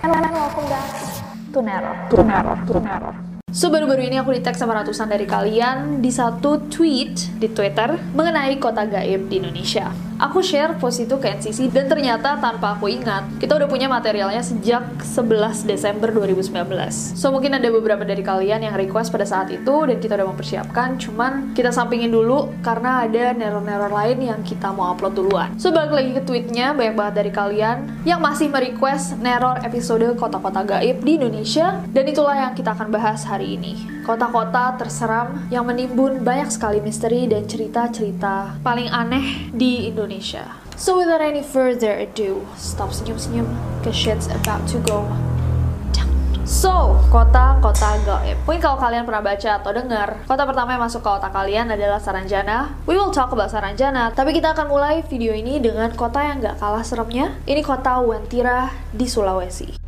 And welcome back to Nero. To Nero. To Nero. So baru-baru ini aku di tag sama ratusan dari kalian di satu tweet di Twitter mengenai kota gaib di Indonesia. Aku share post itu ke NCC dan ternyata tanpa aku ingat, kita udah punya materialnya sejak 11 Desember 2019. So mungkin ada beberapa dari kalian yang request pada saat itu dan kita udah mempersiapkan, cuman kita sampingin dulu karena ada neror-neror lain yang kita mau upload duluan. So balik lagi ke tweetnya, banyak banget dari kalian yang masih merequest neror episode kota-kota gaib di Indonesia dan itulah yang kita akan bahas hari ini. Kota-kota terseram yang menimbun banyak sekali misteri dan cerita-cerita paling aneh di Indonesia. So without any further ado, stop senyum-senyum, cause shit's about to go. So, kota-kota gaib. Mungkin kalau kalian pernah baca atau dengar, kota pertama yang masuk ke otak kalian adalah Saranjana. We will talk about Saranjana, tapi kita akan mulai video ini dengan kota yang gak kalah seremnya. Ini kota Wentira di Sulawesi.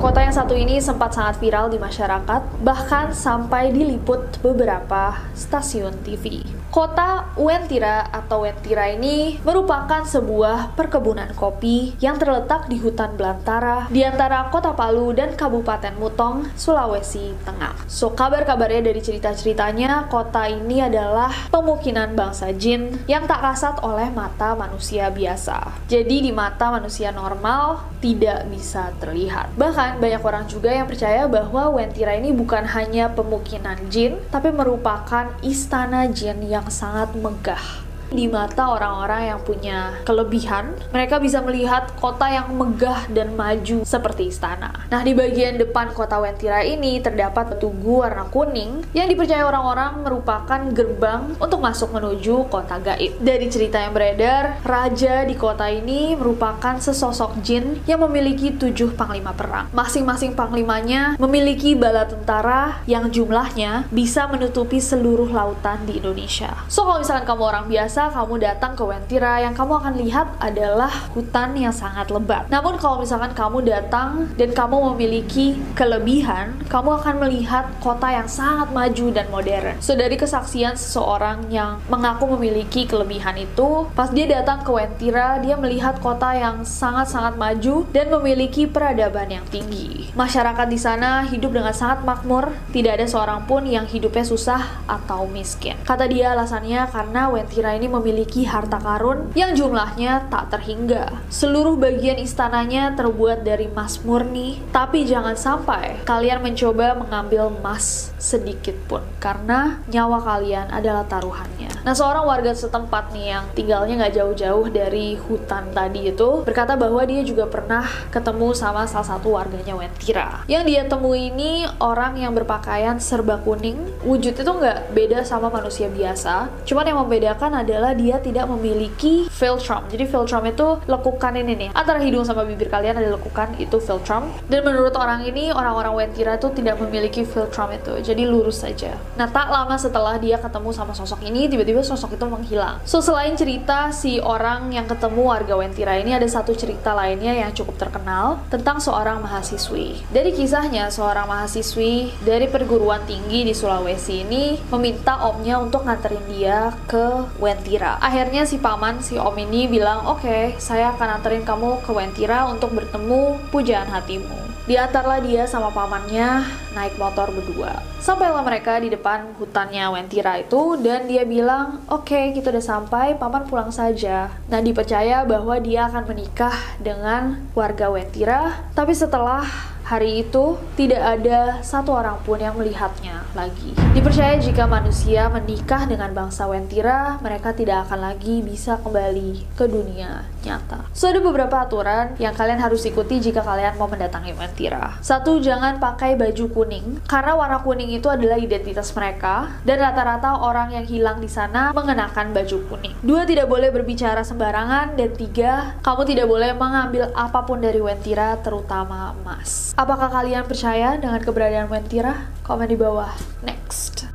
Kota yang satu ini sempat sangat viral di masyarakat, bahkan sampai diliput beberapa stasiun TV. Kota Wentira atau Wentira ini merupakan sebuah perkebunan kopi yang terletak di hutan belantara di antara Kota Palu dan Kabupaten Mutong, Sulawesi Tengah. So, kabar-kabarnya dari cerita-ceritanya, kota ini adalah pemukiman bangsa jin yang tak kasat oleh mata manusia biasa. Jadi di mata manusia normal tidak bisa terlihat. Bahkan banyak orang juga yang percaya bahwa Wentira ini bukan hanya pemukiman jin, tapi merupakan istana jin yang sangat megah di mata orang-orang yang punya kelebihan, mereka bisa melihat kota yang megah dan maju seperti istana. Nah, di bagian depan kota Wentira ini terdapat tugu warna kuning yang dipercaya orang-orang merupakan gerbang untuk masuk menuju kota gaib. Dari cerita yang beredar, raja di kota ini merupakan sesosok jin yang memiliki tujuh panglima perang. Masing-masing panglimanya memiliki bala tentara yang jumlahnya bisa menutupi seluruh lautan di Indonesia. So, kalau misalkan kamu orang biasa, kamu datang ke Wentira, yang kamu akan lihat adalah hutan yang sangat lebat. Namun kalau misalkan kamu datang dan kamu memiliki kelebihan, kamu akan melihat kota yang sangat maju dan modern. So dari kesaksian seseorang yang mengaku memiliki kelebihan itu, pas dia datang ke Wentira, dia melihat kota yang sangat-sangat maju dan memiliki peradaban yang tinggi. Masyarakat di sana hidup dengan sangat makmur, tidak ada seorang pun yang hidupnya susah atau miskin. Kata dia alasannya karena Wentira ini memiliki harta karun yang jumlahnya tak terhingga. Seluruh bagian istananya terbuat dari emas murni, tapi jangan sampai kalian mencoba mengambil emas sedikit pun, karena nyawa kalian adalah taruhannya. Nah, seorang warga setempat nih yang tinggalnya nggak jauh-jauh dari hutan tadi itu berkata bahwa dia juga pernah ketemu sama salah satu warganya Wentira. Yang dia temui ini orang yang berpakaian serba kuning, wujud itu nggak beda sama manusia biasa, cuman yang membedakan adalah adalah dia tidak memiliki philtrum. Jadi philtrum itu lekukan ini nih. Antara hidung sama bibir kalian ada lekukan itu philtrum. Dan menurut orang ini, orang-orang Wentira itu tidak memiliki philtrum itu. Jadi lurus saja. Nah, tak lama setelah dia ketemu sama sosok ini, tiba-tiba sosok itu menghilang. So, selain cerita si orang yang ketemu warga Wentira ini, ada satu cerita lainnya yang cukup terkenal tentang seorang mahasiswi. Dari kisahnya, seorang mahasiswi dari perguruan tinggi di Sulawesi ini meminta omnya untuk nganterin dia ke Wentira Wentira. Akhirnya si paman, si om ini bilang, oke, okay, saya akan anterin kamu ke Wentira untuk bertemu pujaan hatimu. Diantarlah dia sama pamannya naik motor berdua. Sampailah mereka di depan hutannya Wentira itu dan dia bilang, oke okay, kita udah sampai, paman pulang saja. Nah dipercaya bahwa dia akan menikah dengan warga Wentira, tapi setelah Hari itu, tidak ada satu orang pun yang melihatnya lagi. Dipercaya jika manusia menikah dengan bangsa Wentira, mereka tidak akan lagi bisa kembali ke dunia nyata. So, ada beberapa aturan yang kalian harus ikuti jika kalian mau mendatangi Wentira. Satu, jangan pakai baju kuning, karena warna kuning itu adalah identitas mereka, dan rata-rata orang yang hilang di sana mengenakan baju kuning. Dua, tidak boleh berbicara sembarangan, dan tiga, kamu tidak boleh mengambil apa pun dari Wentira, terutama emas. Apakah kalian percaya dengan keberadaan Wentira? Komen di bawah. Next.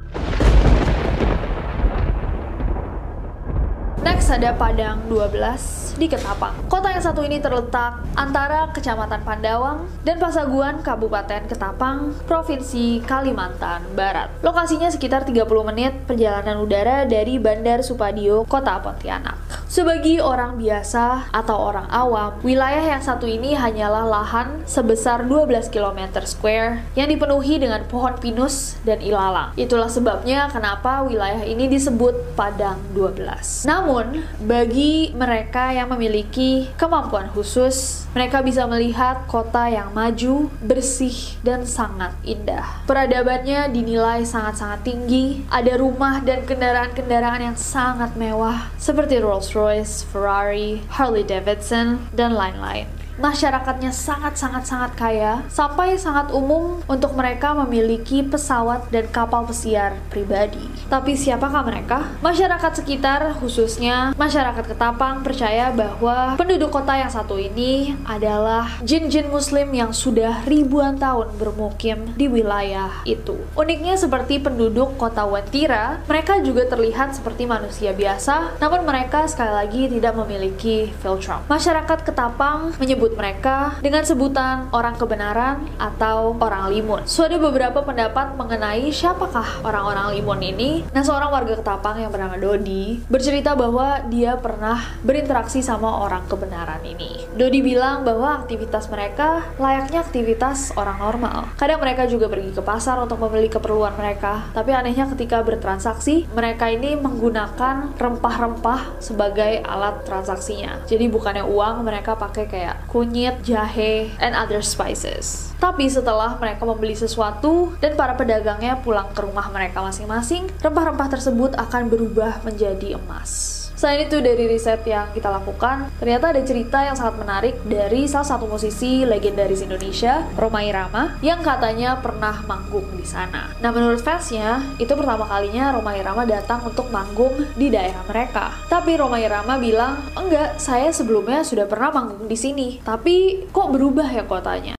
Next ada Padang 12 di Ketapang. Kota yang satu ini terletak antara Kecamatan Pandawang dan Pasaguan Kabupaten Ketapang, Provinsi Kalimantan Barat. Lokasinya sekitar 30 menit perjalanan udara dari Bandar Supadio, Kota Pontianak. Sebagai orang biasa atau orang awam, wilayah yang satu ini hanyalah lahan sebesar 12 km square yang dipenuhi dengan pohon pinus dan ilalang. Itulah sebabnya kenapa wilayah ini disebut Padang 12. Namun, bagi mereka yang memiliki kemampuan khusus, mereka bisa melihat kota yang maju, bersih, dan sangat indah. Peradabannya dinilai sangat-sangat tinggi, ada rumah dan kendaraan-kendaraan yang sangat mewah, seperti Rolls-Royce Ferrari, Harley Davidson, dan lain-lain masyarakatnya sangat-sangat-sangat kaya, sampai sangat umum untuk mereka memiliki pesawat dan kapal pesiar pribadi. Tapi siapakah mereka? Masyarakat sekitar, khususnya masyarakat Ketapang, percaya bahwa penduduk kota yang satu ini adalah jin-jin muslim yang sudah ribuan tahun bermukim di wilayah itu. Uniknya seperti penduduk kota Wentira, mereka juga terlihat seperti manusia biasa, namun mereka sekali lagi tidak memiliki filtrum. Masyarakat Ketapang menyebut menyebut mereka dengan sebutan orang kebenaran atau orang limun. So ada beberapa pendapat mengenai siapakah orang-orang limun ini. Nah seorang warga Ketapang yang bernama Dodi bercerita bahwa dia pernah berinteraksi sama orang kebenaran ini. Dodi bilang bahwa aktivitas mereka layaknya aktivitas orang normal. Kadang mereka juga pergi ke pasar untuk membeli keperluan mereka. Tapi anehnya ketika bertransaksi, mereka ini menggunakan rempah-rempah sebagai alat transaksinya. Jadi bukannya uang, mereka pakai kayak kunyit, jahe, and other spices. Tapi setelah mereka membeli sesuatu dan para pedagangnya pulang ke rumah mereka masing-masing, rempah-rempah tersebut akan berubah menjadi emas. Selain itu dari riset yang kita lakukan, ternyata ada cerita yang sangat menarik dari salah satu musisi legendaris Indonesia, Roma Irama, yang katanya pernah manggung di sana. Nah menurut fansnya, itu pertama kalinya Roma Irama datang untuk manggung di daerah mereka. Tapi Roma Irama bilang, enggak, saya sebelumnya sudah pernah manggung di sini, tapi kok berubah ya kotanya?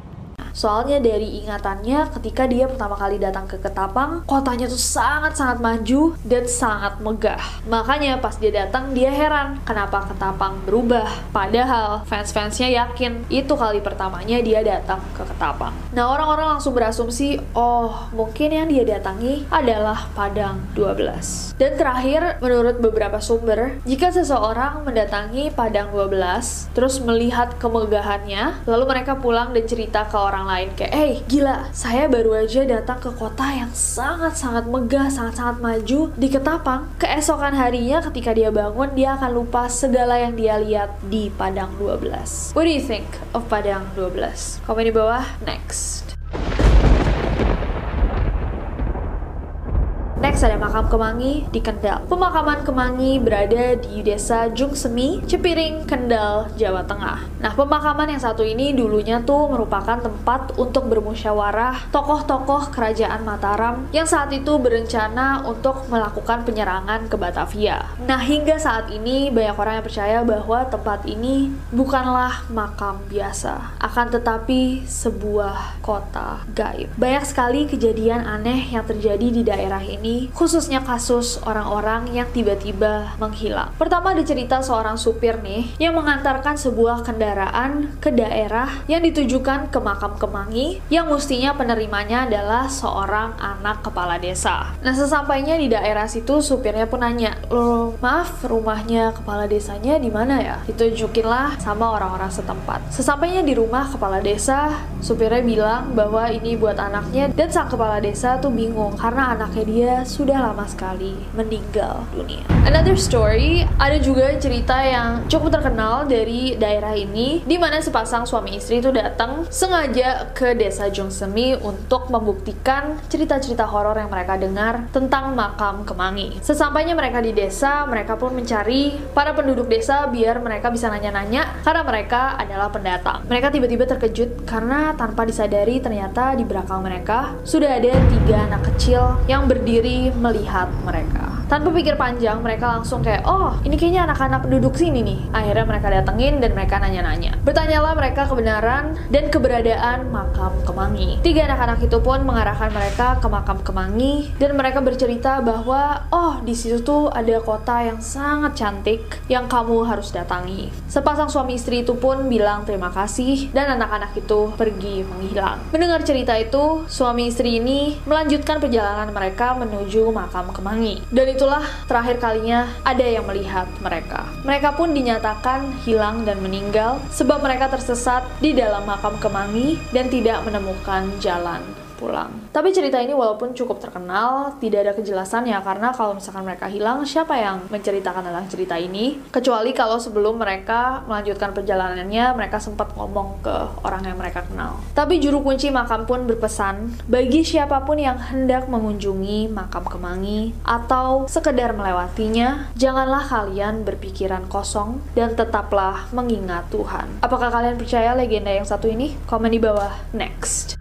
Soalnya dari ingatannya ketika dia pertama kali datang ke Ketapang, kotanya tuh sangat-sangat maju dan sangat megah. Makanya pas dia datang dia heran kenapa Ketapang berubah. Padahal fans-fansnya yakin itu kali pertamanya dia datang ke Ketapang. Nah orang-orang langsung berasumsi, oh mungkin yang dia datangi adalah Padang 12. Dan terakhir, menurut beberapa sumber, jika seseorang mendatangi Padang 12, terus melihat kemegahannya, lalu mereka pulang dan cerita ke orang orang lain kayak, eh gila, saya baru aja datang ke kota yang sangat-sangat megah, sangat-sangat maju di Ketapang. Keesokan harinya ketika dia bangun, dia akan lupa segala yang dia lihat di Padang 12. What do you think of Padang 12? Komen di bawah. Next. Next ada makam Kemangi di Kendal. Pemakaman Kemangi berada di desa Jungsemi, Cepiring, Kendal, Jawa Tengah. Nah, pemakaman yang satu ini dulunya tuh merupakan tempat untuk bermusyawarah tokoh-tokoh kerajaan Mataram yang saat itu berencana untuk melakukan penyerangan ke Batavia. Nah, hingga saat ini banyak orang yang percaya bahwa tempat ini bukanlah makam biasa, akan tetapi sebuah kota gaib. Banyak sekali kejadian aneh yang terjadi di daerah khususnya kasus orang-orang yang tiba-tiba menghilang. Pertama ada cerita seorang supir nih yang mengantarkan sebuah kendaraan ke daerah yang ditujukan ke makam Kemangi yang mestinya penerimanya adalah seorang anak kepala desa. Nah, sesampainya di daerah situ supirnya pun nanya, "Loh, maaf, rumahnya kepala desanya di mana ya?" Ditunjukinlah sama orang-orang setempat. Sesampainya di rumah kepala desa, supirnya bilang bahwa ini buat anaknya dan sang kepala desa tuh bingung karena anaknya dia sudah lama sekali meninggal dunia. Another story, ada juga cerita yang cukup terkenal dari daerah ini di mana sepasang suami istri itu datang sengaja ke desa Jongsemi untuk membuktikan cerita-cerita horor yang mereka dengar tentang makam Kemangi. Sesampainya mereka di desa, mereka pun mencari para penduduk desa biar mereka bisa nanya-nanya karena mereka adalah pendatang. Mereka tiba-tiba terkejut karena tanpa disadari ternyata di belakang mereka sudah ada tiga anak kecil yang berdiri melihat mereka. Tanpa pikir panjang, mereka langsung kayak, oh ini kayaknya anak-anak penduduk sini nih. Akhirnya mereka datengin dan mereka nanya-nanya. Bertanyalah mereka kebenaran dan keberadaan makam Kemangi. Tiga anak-anak itu pun mengarahkan mereka ke makam Kemangi dan mereka bercerita bahwa, oh di situ tuh ada kota yang sangat cantik yang kamu harus datangi. Sepasang suami istri itu pun bilang terima kasih dan anak-anak itu pergi menghilang. Mendengar cerita itu, suami istri ini melanjutkan perjalanan mereka menuju makam Kemangi. Dan itulah terakhir kalinya ada yang melihat mereka. Mereka pun dinyatakan hilang dan meninggal sebab mereka tersesat di dalam makam Kemangi dan tidak menemukan jalan pulang. Tapi cerita ini walaupun cukup terkenal, tidak ada kejelasan ya karena kalau misalkan mereka hilang, siapa yang menceritakan tentang cerita ini? Kecuali kalau sebelum mereka melanjutkan perjalanannya, mereka sempat ngomong ke orang yang mereka kenal. Tapi juru kunci makam pun berpesan, bagi siapa pun yang hendak mengunjungi makam Kemangi atau sekedar melewatinya, janganlah kalian berpikiran kosong dan tetaplah mengingat Tuhan. Apakah kalian percaya legenda yang satu ini? Komen di bawah. Next.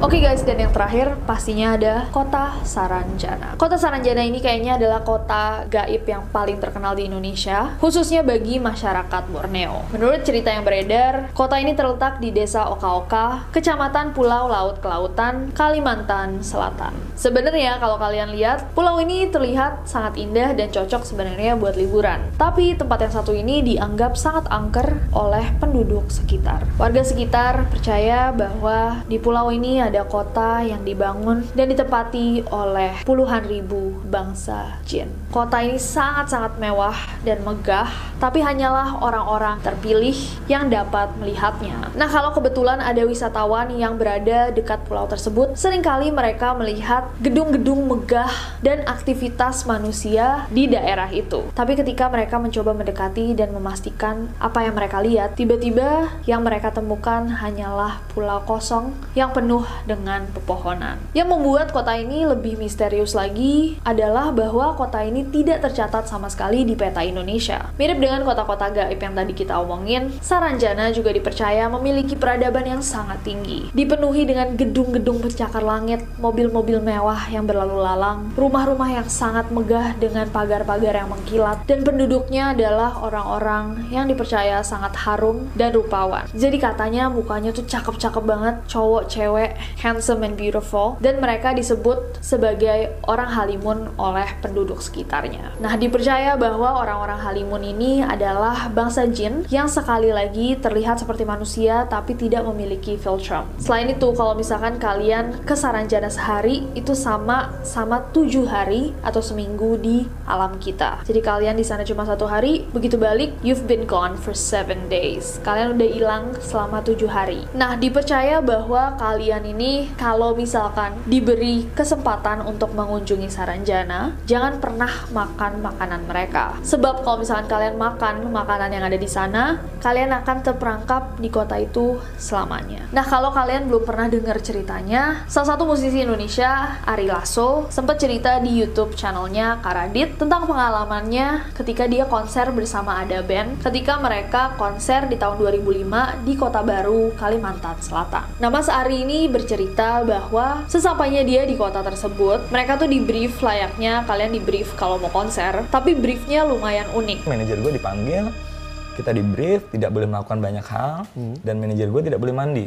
Oke okay guys, dan yang terakhir pastinya ada kota Saranjana. Kota Saranjana ini kayaknya adalah kota gaib yang paling terkenal di Indonesia, khususnya bagi masyarakat Borneo. Menurut cerita yang beredar, kota ini terletak di desa Oka-Oka, kecamatan Pulau Laut Kelautan, Kalimantan Selatan. Sebenarnya kalau kalian lihat, pulau ini terlihat sangat indah dan cocok sebenarnya buat liburan. Tapi tempat yang satu ini dianggap sangat angker oleh penduduk sekitar. Warga sekitar percaya bahwa di pulau ini ada kota yang dibangun dan ditempati oleh puluhan ribu bangsa jin. Kota ini sangat-sangat mewah dan megah, tapi hanyalah orang-orang terpilih yang dapat melihatnya. Nah, kalau kebetulan ada wisatawan yang berada dekat pulau tersebut, sering kali mereka melihat gedung-gedung megah dan aktivitas manusia di daerah itu. Tapi ketika mereka mencoba mendekati dan memastikan apa yang mereka lihat, tiba-tiba yang mereka temukan hanyalah pulau kosong yang penuh dengan pepohonan. Yang membuat kota ini lebih misterius lagi adalah bahwa kota ini tidak tercatat sama sekali di peta Indonesia. Mirip dengan kota-kota gaib yang tadi kita omongin, Saranjana juga dipercaya memiliki peradaban yang sangat tinggi. Dipenuhi dengan gedung-gedung pencakar langit, mobil-mobil mewah yang berlalu lalang, rumah-rumah yang sangat megah dengan pagar-pagar yang mengkilat, dan penduduknya adalah orang-orang yang dipercaya sangat harum dan rupawan. Jadi katanya mukanya tuh cakep-cakep banget, cowok, cewek, handsome and beautiful, dan mereka disebut sebagai orang Halimun oleh penduduk sekitarnya. Nah, dipercaya bahwa orang-orang Halimun ini adalah bangsa jin yang sekali lagi terlihat seperti manusia tapi tidak memiliki filtrum. Selain itu, kalau misalkan kalian ke Saranjana sehari, itu sama sama tujuh hari atau seminggu di alam kita. Jadi kalian di sana cuma satu hari, begitu balik, you've been gone for seven days. Kalian udah hilang selama tujuh hari. Nah, dipercaya bahwa kalian ini ini kalau misalkan diberi kesempatan untuk mengunjungi Saranjana, jangan pernah makan makanan mereka. Sebab kalau misalkan kalian makan makanan yang ada di sana, kalian akan terperangkap di kota itu selamanya. Nah, kalau kalian belum pernah dengar ceritanya, salah satu musisi Indonesia, Ari Lasso, sempat cerita di YouTube channelnya Karadit tentang pengalamannya ketika dia konser bersama ada band ketika mereka konser di tahun 2005 di Kota Baru, Kalimantan Selatan. Nah, Mas Ari ini bercerita bahwa sesampainya dia di kota tersebut, mereka tuh di brief layaknya kalian di brief kalau mau konser, tapi briefnya lumayan unik. Manajer gue dipanggil, kita di brief, tidak boleh melakukan banyak hal, dan manajer gue tidak boleh mandi.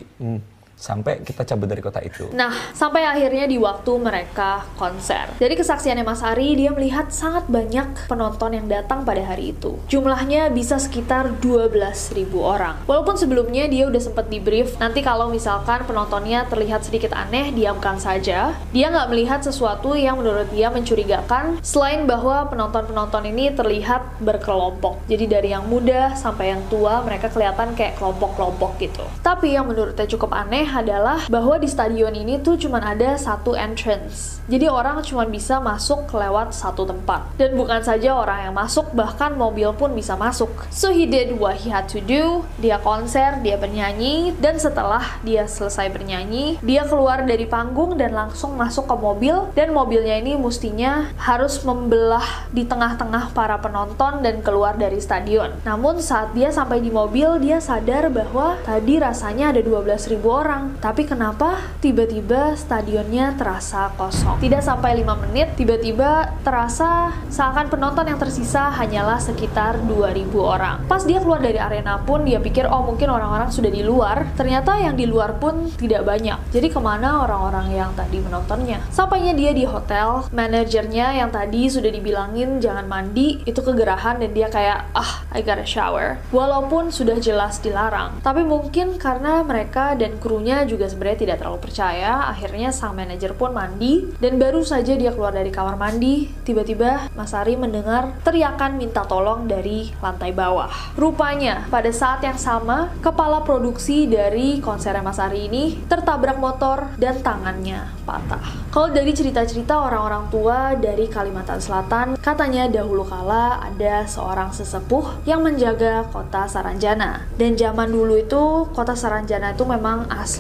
Sampai kita cabut dari kota itu. Nah, sampai akhirnya di waktu mereka konser. Dari kesaksiannya Mas Ari, dia melihat sangat banyak penonton yang datang pada hari itu. Jumlahnya bisa sekitar 12.000 orang. Walaupun sebelumnya dia udah sempat di brief, nanti kalau misalkan penontonnya terlihat sedikit aneh, diamkan saja. Dia nggak melihat sesuatu yang menurut dia mencurigakan, selain bahwa penonton-penonton ini terlihat berkelompok. Jadi dari yang muda sampai yang tua, mereka kelihatan kayak kelompok-kelompok gitu. Tapi yang menurutnya cukup aneh adalah bahwa di stadion ini tuh cuma ada satu entrance. Jadi orang cuma bisa masuk lewat satu tempat. Dan bukan saja orang yang masuk, bahkan mobil pun bisa masuk. So he did what he had to do. Dia konser, dia bernyanyi, dan setelah dia selesai bernyanyi, dia keluar dari panggung dan langsung masuk ke mobil. Dan mobilnya ini mestinya harus membelah di tengah-tengah para penonton dan keluar dari stadion. Namun saat dia sampai di mobil, dia sadar bahwa tadi rasanya ada 12.000 orang. Tapi kenapa tiba-tiba stadionnya terasa kosong? Tidak sampai 5 menit, tiba-tiba terasa seakan penonton yang tersisa hanyalah sekitar 2000 orang. Pas dia keluar dari arena pun, dia pikir, oh mungkin orang-orang sudah di luar. Ternyata yang di luar pun tidak banyak. Jadi ke mana orang-orang yang tadi menontonnya? Sampainya dia di hotel, manajernya yang tadi sudah dibilangin jangan mandi, itu kegerahan dan dia kayak, ah, I gotta shower. Walaupun sudah jelas dilarang. Tapi mungkin karena mereka dan krunya juga sebenarnya tidak terlalu percaya, akhirnya sang manajer pun mandi, dan baru saja dia keluar dari kamar mandi, tiba-tiba Mas Ari mendengar teriakan minta tolong dari lantai bawah. Rupanya, pada saat yang sama, kepala produksi dari konser Mas Ari ini tertabrak motor dan tangannya patah. Kalau dari cerita-cerita orang-orang tua dari Kalimantan Selatan, katanya dahulu kala ada seorang sesepuh yang menjaga kota Saranjana. Dan zaman dulu itu, kota Saranjana itu memang asli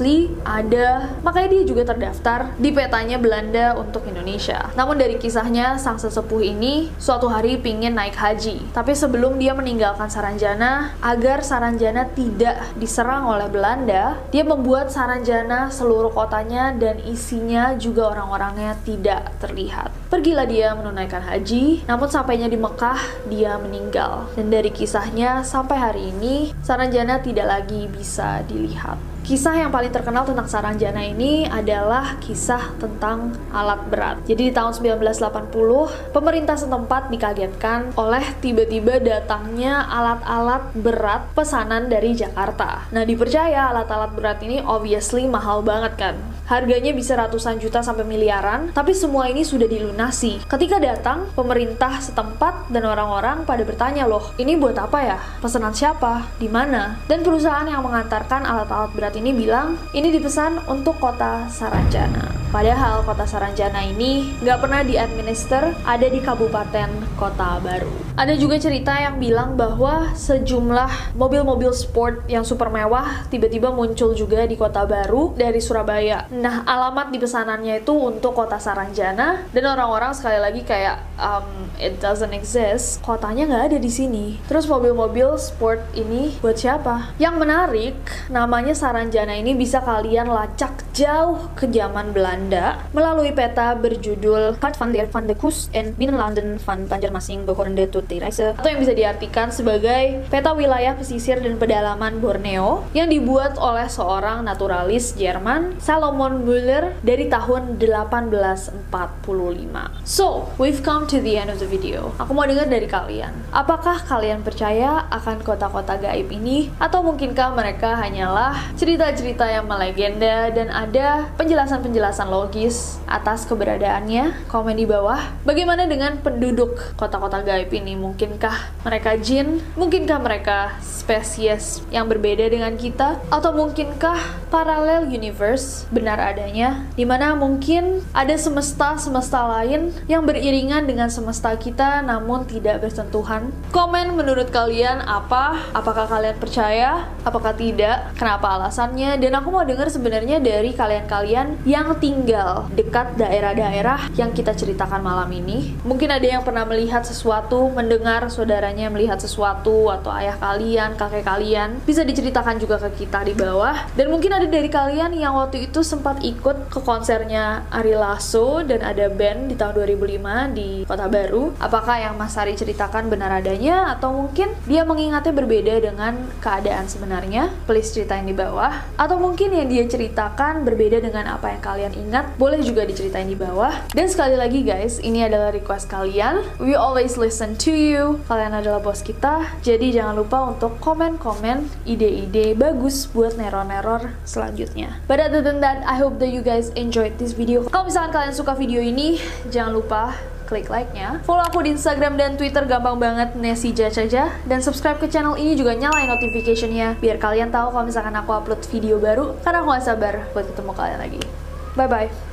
ada, makanya dia juga terdaftar di petanya Belanda untuk Indonesia. Namun dari kisahnya, sang sesepuh ini suatu hari pingin naik haji. Tapi sebelum dia meninggalkan Saranjana, agar Saranjana tidak diserang oleh Belanda, dia membuat Saranjana seluruh kotanya dan isinya juga orang-orangnya tidak terlihat. Pergilah dia menunaikan haji, namun sampainya di Mekah, dia meninggal. Dan dari kisahnya, sampai hari ini, Saranjana tidak lagi bisa dilihat. Kisah yang paling terkenal tentang Saranjana ini adalah kisah tentang alat berat. Jadi di tahun 1980, pemerintah setempat dikagetkan oleh tiba-tiba datangnya alat-alat berat pesanan dari Jakarta. Nah, dipercaya alat-alat berat ini obviously mahal banget kan. Harganya bisa ratusan juta sampai miliaran, tapi semua ini sudah dilunasi. Ketika datang, pemerintah setempat dan orang-orang pada bertanya, "Loh, ini buat apa ya? Pesanan siapa? Di mana?" Dan perusahaan yang mengantarkan alat-alat berat ini bilang, "Ini dipesan untuk kota Saranjana." Padahal kota Saranjana ini nggak pernah diadminister ada di Kabupaten Kota Baru. Ada juga cerita yang bilang bahwa sejumlah mobil-mobil sport yang super mewah tiba-tiba muncul juga di Kota Baru dari Surabaya. Nah, alamat di pesanannya itu untuk kota Saranjana dan orang-orang sekali lagi kayak um, it doesn't exist. Kotanya nggak ada di sini. Terus mobil-mobil sport ini buat siapa? Yang menarik, namanya Saranjana ini bisa kalian lacak jauh ke zaman Belanda melalui peta berjudul Kaart van der Van de Kust en Binnenlanden van Banjarmasin behorende atau yang bisa diartikan sebagai peta wilayah pesisir dan pedalaman Borneo yang dibuat oleh seorang naturalis Jerman Salomon Müller dari tahun 1845. So, we've come to the end of the video. Aku mau dengar dari kalian. Apakah kalian percaya akan kota-kota gaib ini atau mungkinkah mereka hanyalah cerita-cerita yang melegenda dan ada penjelasan-penjelasan logis atas keberadaannya? Komen di bawah. Bagaimana dengan penduduk kota-kota gaib ini? Nih? Mungkinkah mereka jin? Mungkinkah mereka spesies yang berbeda dengan kita? Atau mungkinkah parallel universe benar adanya? Di mana mungkin ada semesta-semesta lain yang beriringan dengan semesta kita namun tidak bersentuhan? Komen menurut kalian apa? Apakah kalian percaya? Apakah tidak? Kenapa alasannya? Dan aku mau dengar sebenarnya dari kalian-kalian yang tinggal dekat daerah-daerah yang kita ceritakan malam ini. Mungkin ada yang pernah melihat sesuatu, mendengar saudaranya melihat sesuatu, atau ayah kalian, kakek kalian. Bisa diceritakan juga ke kita di bawah. Dan mungkin ada dari kalian yang waktu itu sempat ikut ke konsernya Ari Lasso dan ada band di tahun 2005 di Kota Baru. Apakah yang Mas Ari ceritakan benar adanya atau mungkin dia mengingatnya berbeda dengan keadaan sebenarnya? Please ceritain di bawah. Atau mungkin yang dia ceritakan berbeda dengan apa yang kalian ingat? Boleh juga diceritain di bawah. Dan sekali lagi guys, ini adalah request kalian. We always listen you. Kalian adalah bos kita. Jadi jangan lupa untuk komen-komen ide-ide bagus buat neror-neror selanjutnya. But other than that, I hope that you guys enjoyed this video. Kalau misalkan kalian suka video ini, jangan lupa klik like-nya. Follow aku di Instagram dan Twitter gampang banget Nesi Jacaja dan subscribe ke channel ini juga nyalain notification-nya biar kalian tahu kalau misalkan aku upload video baru karena aku gak sabar buat ketemu kalian lagi. Bye bye.